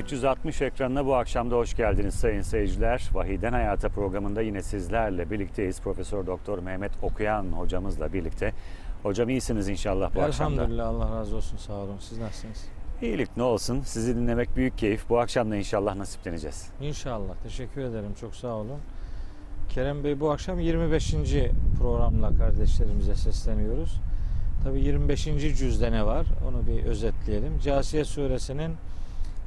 360 ekranına bu akşam da hoş geldiniz sayın seyirciler. Vahiden Hayata programında yine sizlerle birlikteyiz. Profesör Doktor Mehmet Okuyan hocamızla birlikte. Hocam iyisiniz inşallah bu akşam da. Elhamdülillah Allah razı olsun sağ olun. Siz nasılsınız? İyilik ne olsun. Sizi dinlemek büyük keyif. Bu akşam da inşallah nasipleneceğiz. İnşallah. Teşekkür ederim. Çok sağ olun. Kerem Bey bu akşam 25. programla kardeşlerimize sesleniyoruz. Tabi 25. cüzde ne var? Onu bir özetleyelim. Casiye suresinin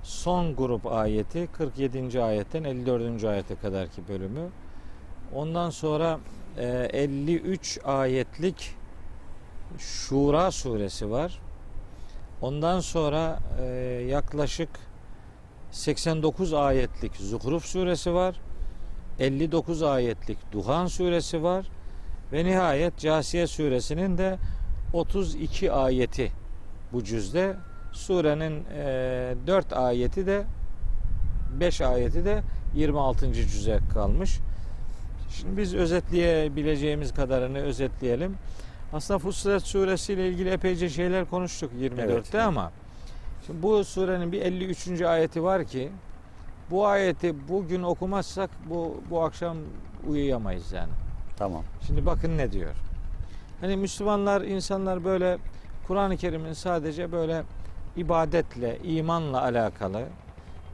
son grup ayeti 47. ayetten 54. ayete kadarki bölümü. Ondan sonra e, 53 ayetlik Şura suresi var. Ondan sonra e, yaklaşık 89 ayetlik Zuhruf suresi var. 59 ayetlik Duhan suresi var. Ve nihayet Casiye suresinin de 32 ayeti bu cüzde. Surenin e, 4 ayeti de 5 ayeti de 26. cüze kalmış. Şimdi biz özetleyebileceğimiz kadarını özetleyelim. Aslında Fussilet suresi ile ilgili epeyce şeyler konuştuk 24'te Evet. ama şimdi bu surenin bir 53. ayeti var ki bu ayeti bugün okumazsak bu bu akşam uyuyamayız yani. Tamam. Şimdi bakın ne diyor. Hani Müslümanlar, insanlar böyle Kur'an-ı Kerim'in sadece böyle ibadetle, imanla alakalı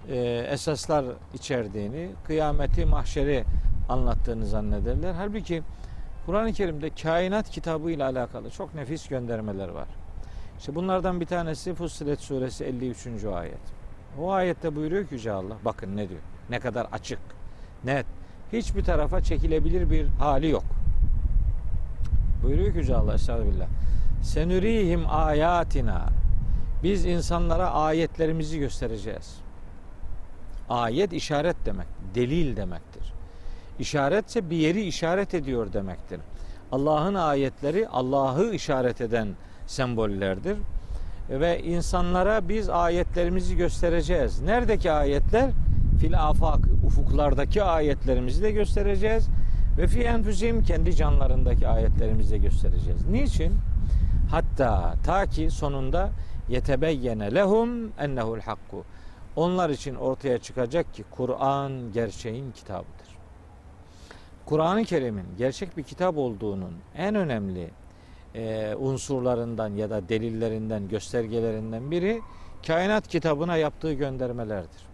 e, esaslar içerdiğini, kıyameti, mahşeri anlattığını zannederler. Halbuki Kur'an-ı Kerim'de kainat kitabı ile alakalı çok nefis göndermeler var. İşte bunlardan bir tanesi Fussilet suresi 53. ayet. O ayette buyuruyor ki Yüce Allah, bakın ne diyor, ne kadar açık, net, hiçbir tarafa çekilebilir bir hali yok. Buyuruyor ki Yüce Allah Estağfirullah. Senürihim ayatina. Biz insanlara ayetlerimizi göstereceğiz. Ayet işaret demek, delil demektir. İşaretse bir yeri işaret ediyor demektir. Allah'ın ayetleri Allah'ı işaret eden sembollerdir. Ve insanlara biz ayetlerimizi göstereceğiz. Neredeki ayetler? Fil afak, ufuklardaki ayetlerimizi de göstereceğiz. Ve fi enfüsihim kendi canlarındaki ayetlerimizi de göstereceğiz. Niçin? Hatta ta ki sonunda yetebeyyene lehum ennehu'l hakku. Onlar için ortaya çıkacak ki Kur'an gerçeğin kitabıdır. Kur'an-ı Kerim'in gerçek bir kitap olduğunun en önemli e, unsurlarından ya da delillerinden, göstergelerinden biri kainat kitabına yaptığı göndermelerdir.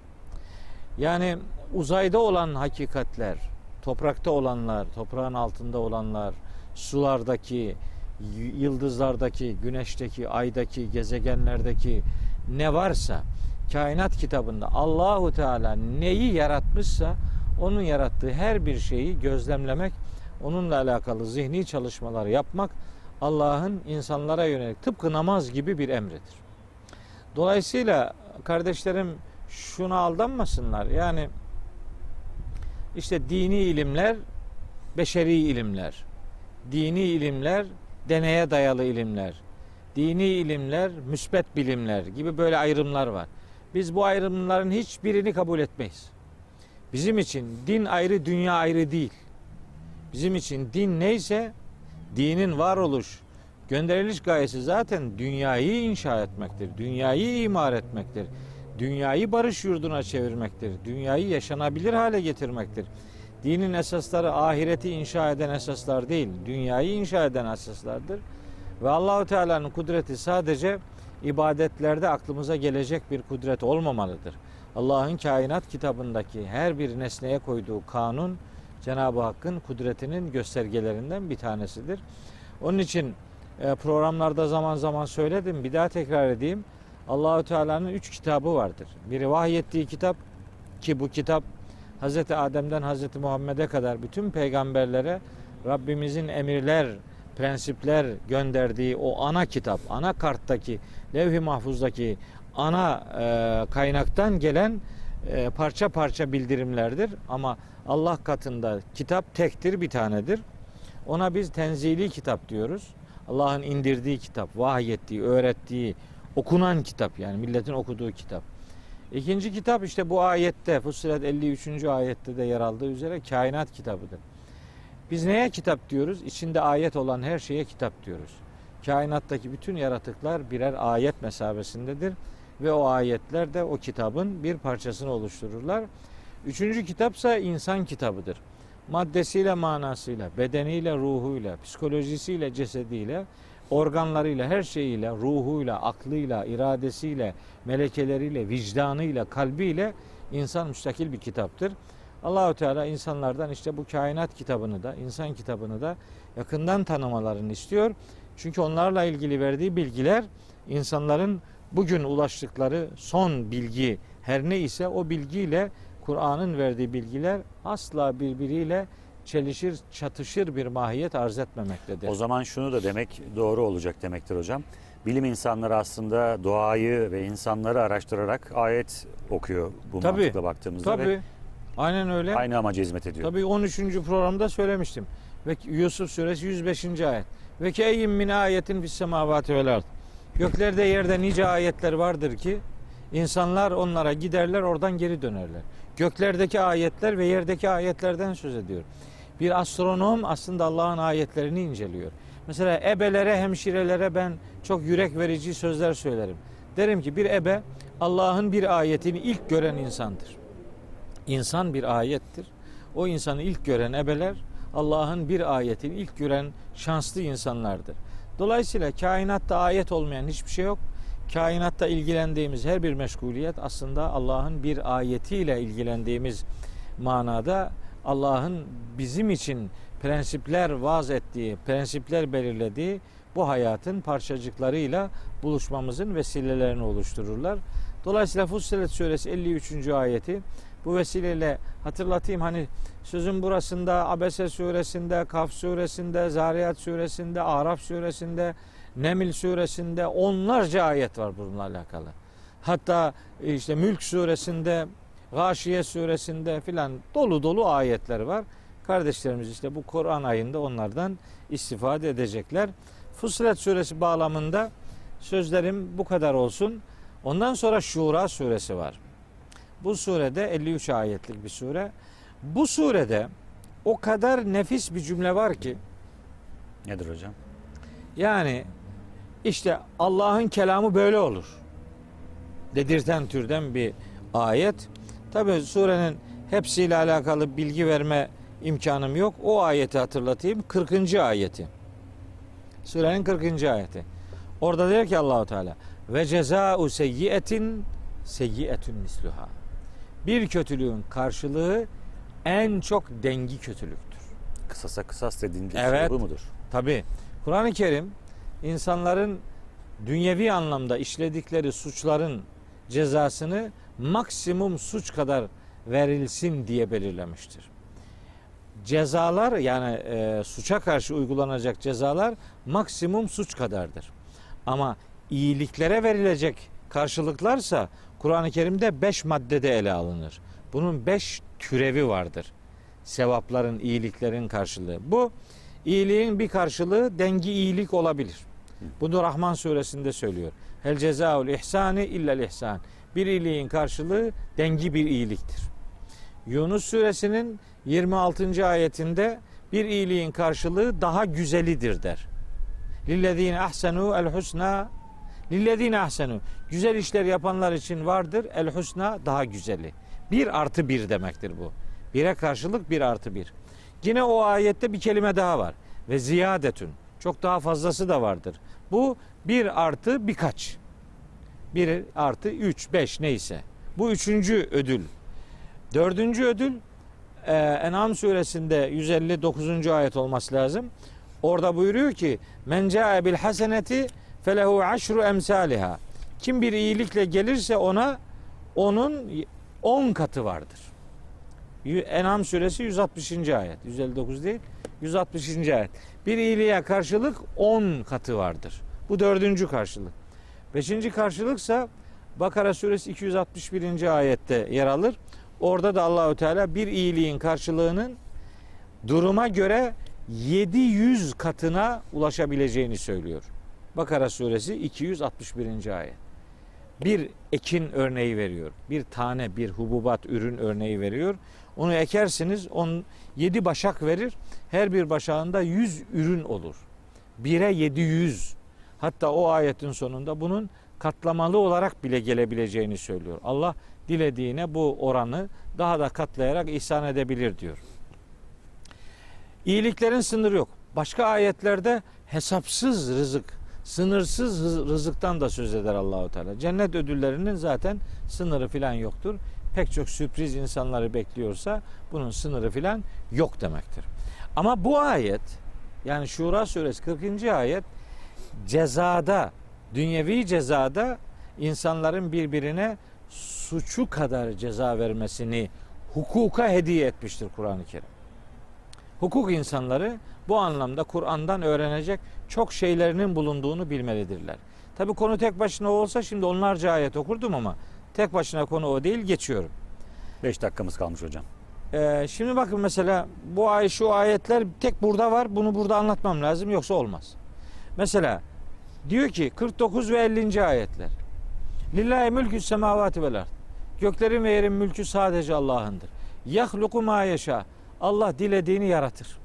Yani uzayda olan hakikatler, toprakta olanlar, toprağın altında olanlar, sulardaki, yıldızlardaki, güneşteki, aydaki, gezegenlerdeki ne varsa kainat kitabında Allahu Teala neyi yaratmışsa onun yarattığı her bir şeyi gözlemlemek, onunla alakalı zihni çalışmalar yapmak Allah'ın insanlara yönelik tıpkı namaz gibi bir emridir. Dolayısıyla kardeşlerim şuna aldanmasınlar. Yani işte dini ilimler beşeri ilimler. Dini ilimler deneye dayalı ilimler. Dini ilimler müsbet bilimler gibi böyle ayrımlar var. Biz bu ayrımların hiçbirini kabul etmeyiz. Bizim için din ayrı, dünya ayrı değil. Bizim için din neyse dinin varoluş, gönderiliş gayesi zaten dünyayı inşa etmektir. Dünyayı imar etmektir. Dünyayı barış yurduna çevirmektir. Dünyayı yaşanabilir hale getirmektir. Dinin esasları ahireti inşa eden esaslar değil, dünyayı inşa eden esaslardır. Ve Allahu Teala'nın kudreti sadece ibadetlerde aklımıza gelecek bir kudret olmamalıdır. Allah'ın kainat kitabındaki her bir nesneye koyduğu kanun Cenab-ı Hakk'ın kudretinin göstergelerinden bir tanesidir. Onun için e, programlarda zaman zaman söyledim, bir daha tekrar edeyim. Allahü Teala'nın üç kitabı vardır. Biri vahyettiği kitap ki bu kitap Hz. Adem'den Hz. Muhammed'e kadar bütün peygamberlere Rabbimizin emirler, prensipler gönderdiği o ana kitap, ana karttaki, levh-i mahfuzdaki ana e, kaynaktan gelen e, parça parça bildirimlerdir. Ama Allah katında kitap tektir, bir tanedir. Ona biz tenzili kitap diyoruz. Allah'ın indirdiği kitap, vahyettiği, öğrettiği, okunan kitap yani milletin okuduğu kitap. İkinci kitap işte bu ayette Fussilet 53. ayette de yer aldığı üzere kainat kitabıdır. Biz neye kitap diyoruz? İçinde ayet olan her şeye kitap diyoruz. Kainattaki bütün yaratıklar birer ayet mesabesindedir. ve o ayetler de o kitabın bir parçasını oluştururlar. Üçüncü kitapsa insan kitabıdır. Maddesiyle, manasıyla, bedeniyle, ruhuyla, psikolojisiyle, cesediyle, organlarıyla, her şeyiyle, ruhuyla, aklıyla, iradesiyle, melekeleriyle, vicdanıyla, kalbiyle insan müstakil bir kitaptır. Allahu Teala insanlardan işte bu kainat kitabını da, insan kitabını da yakından tanımalarını istiyor. Çünkü onlarla ilgili verdiği bilgiler insanların bugün ulaştıkları son bilgi her ne ise o bilgiyle Kur'an'ın verdiği bilgiler asla birbiriyle çelişir, çatışır bir mahiyet arz etmemektedir. O zaman şunu da demek doğru olacak demektir hocam. Bilim insanları aslında doğayı ve insanları araştırarak ayet okuyor bu Tabii, mantıkla baktığımızda Tabii. ve Aynen öyle. aynı amaca hizmet ediyor. Tabii 13. programda söylemiştim. Ve Yusuf suresi 105. ayet. Ve ki eyyin min ayetin fis semavati vel ard. Göklerde yerde nice ayetler vardır ki insanlar onlara giderler oradan geri dönerler. Göklerdeki ayetler ve yerdeki ayetlerden söz ediyor. Bir astronom aslında Allah'ın ayetlerini inceliyor. Mesela ebelere, hemşirelere ben çok yürek verici sözler söylerim. Derim ki bir ebe Allah'ın bir ayetini ilk gören insandır. İnsan bir ayettir. O insanı ilk gören ebeler Allah'ın bir ayetini ilk gören şanslı insanlardır. Dolayısıyla kainatta ayet olmayan hiçbir şey yok. Kainatta ilgilendiğimiz her bir meşguliyet aslında Allah'ın bir ayetiyle ilgilendiğimiz manada Allah'ın bizim için prensipler vaz ettiği, prensipler belirlediği bu hayatın parçacıklarıyla buluşmamızın vesilelerini oluştururlar. Dolayısıyla Fussilet suresi 53. ayeti bu vesileyle hatırlatayım hani sözün burasında Abese suresinde, Kaf suresinde, Zariyat suresinde, Araf suresinde, Nemil suresinde onlarca ayet var bununla alakalı. Hatta işte Mülk suresinde, Gâşiye suresinde filan dolu dolu ayetler var. Kardeşlerimiz işte bu Kur'an ayında onlardan istifade edecekler. Fussilet suresi bağlamında sözlerim bu kadar olsun. Ondan sonra Şura suresi var. Bu surede 53 ayetlik bir sure. Bu surede o kadar nefis bir cümle var ki Nedir hocam? yani işte Allah'ın kelamı böyle olur. Dedirten türden bir ayet. Tabi surenin hepsiyle alakalı bilgi verme imkanım yok. O ayeti hatırlatayım. 40. ayeti. Surenin 40. ayeti. Orada diyor ki Allahu Teala ve ceza'u seyyiyetin seyyiyetun misluha. Bir kötülüğün karşılığı en çok dengi kötülüktür. Kısasa kısas dediğin Evet. bu mudur? Tabi Kur'an-ı Kerim insanların dünyevi anlamda işledikleri suçların cezasını maksimum suç kadar verilsin diye belirlemiştir. Cezalar yani e, suça karşı uygulanacak cezalar maksimum suç kadardır. Ama iyiliklere verilecek karşılıklarsa Kur'an-ı Kerim'de beş maddede ele alınır. Bunun beş türevi vardır. Sevapların, iyiliklerin karşılığı. Bu iyiliğin bir karşılığı dengi iyilik olabilir. Bunu Rahman suresinde söylüyor. Hel cezaul ihsani illel ihsan. Bir iyiliğin karşılığı dengi bir iyiliktir. Yunus suresinin 26. ayetinde bir iyiliğin karşılığı daha güzelidir der. Lillezine ahsenu el husna Lillezine ahsenu. Güzel işler yapanlar için vardır. El husna daha güzeli. Bir artı bir demektir bu. Bire karşılık bir artı bir. Yine o ayette bir kelime daha var. Ve ziyadetün. Çok daha fazlası da vardır. Bu bir artı birkaç. Bir artı üç, beş neyse. Bu üçüncü ödül. Dördüncü ödül e, En'am suresinde 159. ayet olması lazım. Orada buyuruyor ki men ca'e bil haseneti felehu aşru emsaliha. Kim bir iyilikle gelirse ona onun 10 katı vardır. En'am suresi 160. ayet. 159 değil. 160. ayet. Bir iyiliğe karşılık 10 katı vardır. Bu dördüncü karşılık. Beşinci karşılıksa Bakara suresi 261. ayette yer alır. Orada da Allahü Teala bir iyiliğin karşılığının duruma göre 700 katına ulaşabileceğini söylüyor. Bakara suresi 261. ayet. Bir ekin örneği veriyor. Bir tane bir hububat ürün örneği veriyor. Onu ekersiniz, on yedi başak verir. Her bir başağında 100 ürün olur. Bire 700. Hatta o ayetin sonunda bunun katlamalı olarak bile gelebileceğini söylüyor. Allah dilediğine bu oranı daha da katlayarak ihsan edebilir diyor. İyiliklerin sınırı yok. Başka ayetlerde hesapsız rızık, sınırsız rızıktan da söz eder Allahu Teala. Cennet ödüllerinin zaten sınırı filan yoktur. Pek çok sürpriz insanları bekliyorsa bunun sınırı filan yok demektir. Ama bu ayet yani Şura suresi 40. ayet cezada, dünyevi cezada insanların birbirine suçu kadar ceza vermesini hukuka hediye etmiştir Kur'an-ı Kerim. Hukuk insanları bu anlamda Kur'an'dan öğrenecek çok şeylerinin bulunduğunu bilmelidirler. Tabi konu tek başına olsa şimdi onlarca ayet okurdum ama tek başına konu o değil geçiyorum. 5 dakikamız kalmış hocam. Ee, şimdi bakın mesela bu ay şu ayetler tek burada var. Bunu burada anlatmam lazım yoksa olmaz. Mesela diyor ki 49 ve 50. ayetler. Lillahi mülkü semavati vel ard. Göklerin ve yerin mülkü sadece Allah'ındır. Yahluku ma yeşa. Allah dilediğini yaratır.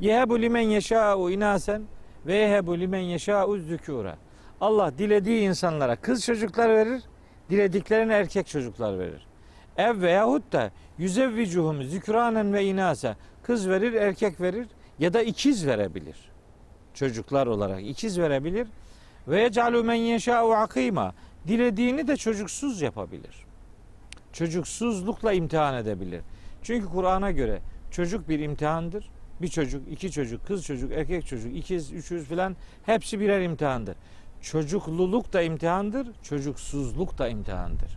Yehebu limen yeşâ'u inasen ve yehebu limen yeşâ'u zükûra. Allah dilediği insanlara kız çocuklar verir, dilediklerine erkek çocuklar verir. Ev veyahut da yüzevvicuhum zükranen ve inase kız verir erkek verir ya da ikiz verebilir. Çocuklar olarak ikiz verebilir. Ve yecalu men yeşâ'u akîmâ dilediğini de çocuksuz yapabilir. Çocuksuzlukla imtihan edebilir. Çünkü Kur'an'a göre çocuk bir imtihandır. Bir çocuk, iki çocuk, kız çocuk, erkek çocuk, ikiz, üçüz filan hepsi birer imtihandır. Çocukluluk da imtihandır, çocuksuzluk da imtihandır.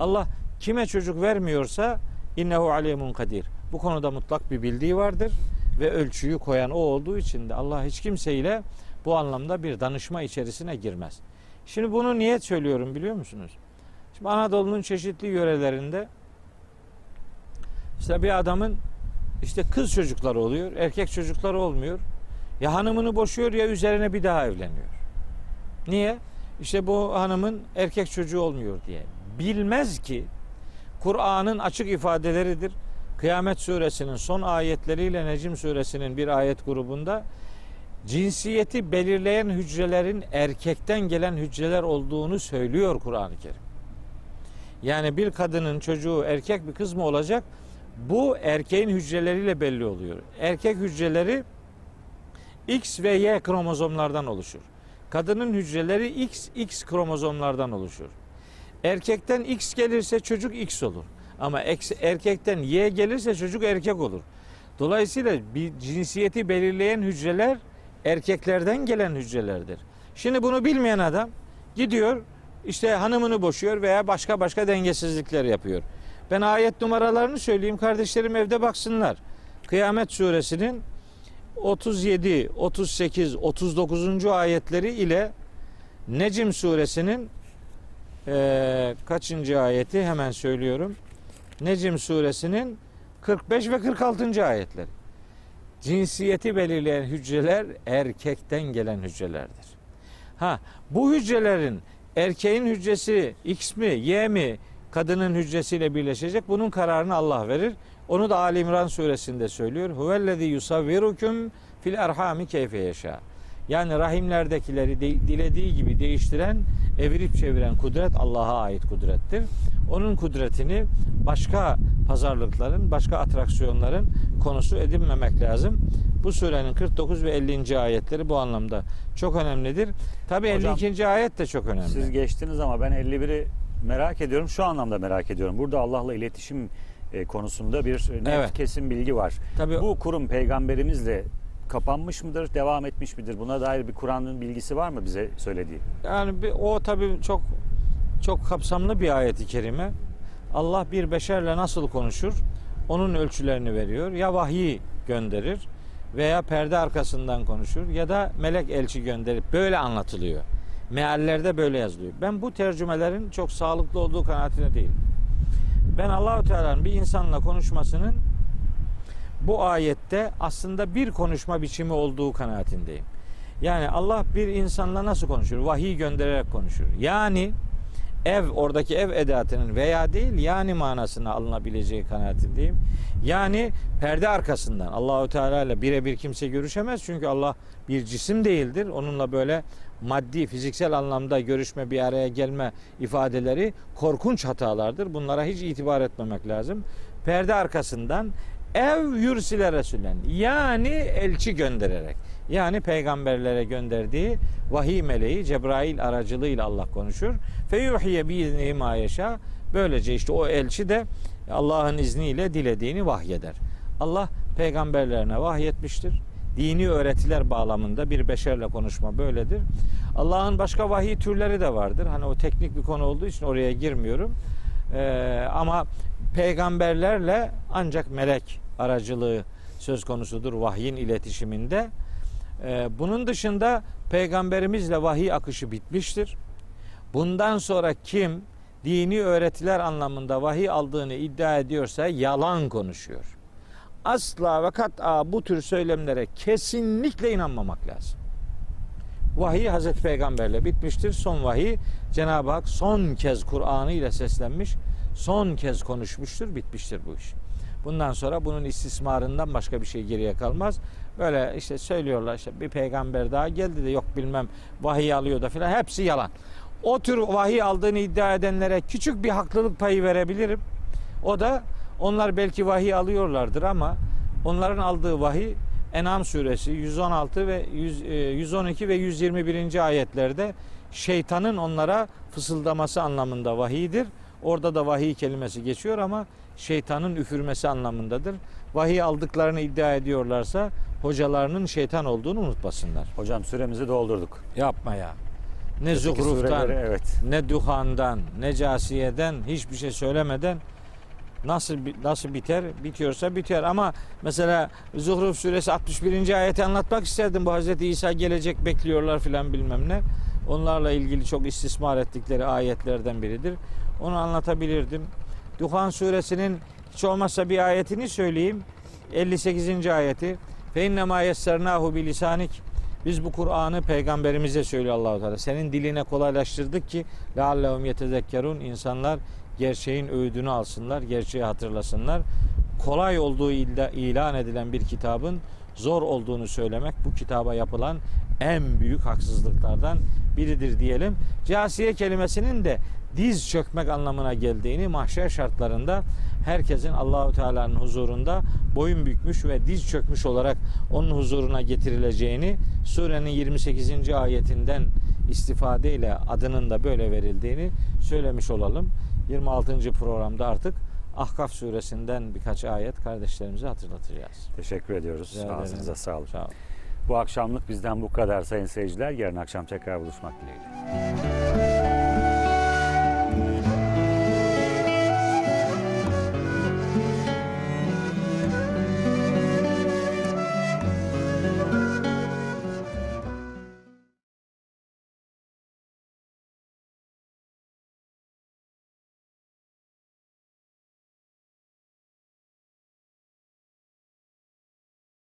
Allah kime çocuk vermiyorsa innehu alimun kadir. Bu konuda mutlak bir bildiği vardır ve ölçüyü koyan o olduğu için de Allah hiç kimseyle bu anlamda bir danışma içerisine girmez. Şimdi bunu niye söylüyorum biliyor musunuz? Şimdi Anadolu'nun çeşitli yörelerinde işte bir adamın işte kız çocukları oluyor, erkek çocukları olmuyor. Ya hanımını boşuyor ya üzerine bir daha evleniyor. Niye? İşte bu hanımın erkek çocuğu olmuyor diye. Bilmez ki Kur'an'ın açık ifadeleridir. Kıyamet suresinin son ayetleriyle Necim suresinin bir ayet grubunda cinsiyeti belirleyen hücrelerin erkekten gelen hücreler olduğunu söylüyor Kur'an-ı Kerim. Yani bir kadının çocuğu erkek bir kız mı olacak? Bu erkeğin hücreleriyle belli oluyor. Erkek hücreleri X ve Y kromozomlardan oluşur. Kadının hücreleri X, X kromozomlardan oluşur. Erkekten X gelirse çocuk X olur. Ama erkekten Y gelirse çocuk erkek olur. Dolayısıyla bir cinsiyeti belirleyen hücreler erkeklerden gelen hücrelerdir. Şimdi bunu bilmeyen adam gidiyor işte hanımını boşuyor veya başka başka dengesizlikler yapıyor. Ben ayet numaralarını söyleyeyim kardeşlerim evde baksınlar. Kıyamet suresinin 37, 38, 39. ayetleri ile Necim suresinin e, kaçıncı ayeti hemen söylüyorum. Necim suresinin 45 ve 46. ayetleri. Cinsiyeti belirleyen hücreler erkekten gelen hücrelerdir. Ha bu hücrelerin erkeğin hücresi X mi Y mi kadının hücresiyle birleşecek. Bunun kararını Allah verir. Onu da Ali İmran suresinde söylüyor. Huvellezî yusavvirukum fil erhami keyfe yaşa. Yani rahimlerdekileri de, dilediği gibi değiştiren, evirip çeviren kudret Allah'a ait kudrettir. Onun kudretini başka pazarlıkların, başka atraksiyonların konusu edinmemek lazım. Bu surenin 49 ve 50. ayetleri bu anlamda çok önemlidir. Tabi Hocam, 52. ayet de çok önemli. Siz geçtiniz ama ben 51'i merak ediyorum. Şu anlamda merak ediyorum. Burada Allah'la iletişim e, konusunda bir net Evet. kesin bilgi var. Tabii Bu kurum peygamberimizle kapanmış mıdır, devam etmiş midir? Buna dair bir Kur'an'ın bilgisi var mı bize söylediği? Yani bir, o tabii çok çok kapsamlı bir ayeti kerime. Allah bir beşerle nasıl konuşur? Onun ölçülerini veriyor. Ya vahiy gönderir veya perde arkasından konuşur ya da melek elçi gönderip böyle anlatılıyor. Meallerde böyle yazılıyor. Ben bu tercümelerin çok sağlıklı olduğu kanaatine değilim. Ben Allahu Teala'nın bir insanla konuşmasının bu ayette aslında bir konuşma biçimi olduğu kanaatindeyim. Yani Allah bir insanla nasıl konuşur? Vahiy göndererek konuşur. Yani ev oradaki ev edatının veya değil yani manasına alınabileceği kanaatindeyim. Yani perde arkasından Allahu Teala ile birebir kimse görüşemez çünkü Allah bir cisim değildir. Onunla böyle maddi, fiziksel anlamda görüşme, bir araya gelme ifadeleri korkunç hatalardır. Bunlara hiç itibar etmemek lazım. Perde arkasından ev yürsile resulen yani elçi göndererek yani peygamberlere gönderdiği vahiy meleği Cebrail aracılığıyla Allah konuşur. Feyuhiye biizni ma yeşa. Böylece işte o elçi de Allah'ın izniyle dilediğini vahyeder. Allah peygamberlerine vahyetmiştir. Dini öğretiler bağlamında bir beşerle konuşma böyledir. Allah'ın başka vahiy türleri de vardır. Hani o teknik bir konu olduğu için oraya girmiyorum. Ee, ama peygamberlerle ancak melek aracılığı söz konusudur vahyin iletişiminde. Ee, bunun dışında peygamberimizle vahiy akışı bitmiştir. Bundan sonra kim dini öğretiler anlamında vahiy aldığını iddia ediyorsa yalan konuşuyor. Asla ve kat'a bu tür söylemlere kesinlikle inanmamak lazım. Vahiy Hazreti Peygamberle bitmiştir. Son vahiy Cenab-ı Hak son kez Kur'an'ı ile seslenmiş, son kez konuşmuştur, bitmiştir bu iş. Bundan sonra bunun istismarından başka bir şey geriye kalmaz. Böyle işte söylüyorlar işte bir peygamber daha geldi de yok bilmem vahiy alıyor da filan hepsi yalan. O tür vahiy aldığını iddia edenlere küçük bir haklılık payı verebilirim. O da onlar belki vahiy alıyorlardır ama onların aldığı vahiy En'am suresi 116 ve 100, e, 112 ve 121. ayetlerde şeytanın onlara fısıldaması anlamında vahiydir. Orada da vahiy kelimesi geçiyor ama şeytanın üfürmesi anlamındadır. Vahiy aldıklarını iddia ediyorlarsa hocalarının şeytan olduğunu unutmasınlar. Hocam süremizi doldurduk. Yapma ya. Ne Öteki zuhruftan, evet. ne duhandan, ne casiyeden hiçbir şey söylemeden nasıl bi- nasıl biter? Bitiyorsa biter ama mesela Zuhruf suresi 61. ayeti anlatmak isterdim. Bu Hazreti İsa gelecek bekliyorlar filan bilmem ne. Onlarla ilgili çok istismar ettikleri ayetlerden biridir. Onu anlatabilirdim. Duhan suresinin hiç olmazsa bir ayetini söyleyeyim. 58. ayeti. Fe innema yessernahu bilisanik. Biz bu Kur'an'ı peygamberimize söylüyor Allahu Teala. Senin diline kolaylaştırdık ki leallehum yetezekkerun insanlar gerçeğin öğüdünü alsınlar, gerçeği hatırlasınlar. Kolay olduğu ilan edilen bir kitabın zor olduğunu söylemek bu kitaba yapılan en büyük haksızlıklardan biridir diyelim. Casiye kelimesinin de diz çökmek anlamına geldiğini mahşer şartlarında herkesin Allahu Teala'nın huzurunda boyun bükmüş ve diz çökmüş olarak onun huzuruna getirileceğini surenin 28. ayetinden istifadeyle adının da böyle verildiğini söylemiş olalım. 26. programda artık Ahkaf suresinden birkaç ayet kardeşlerimize hatırlatacağız. Teşekkür ediyoruz. Rica. Ağzınıza sağlık. Sağ olun. Bu akşamlık bizden bu kadar sayın seyirciler. Yarın akşam tekrar buluşmak dileğiyle.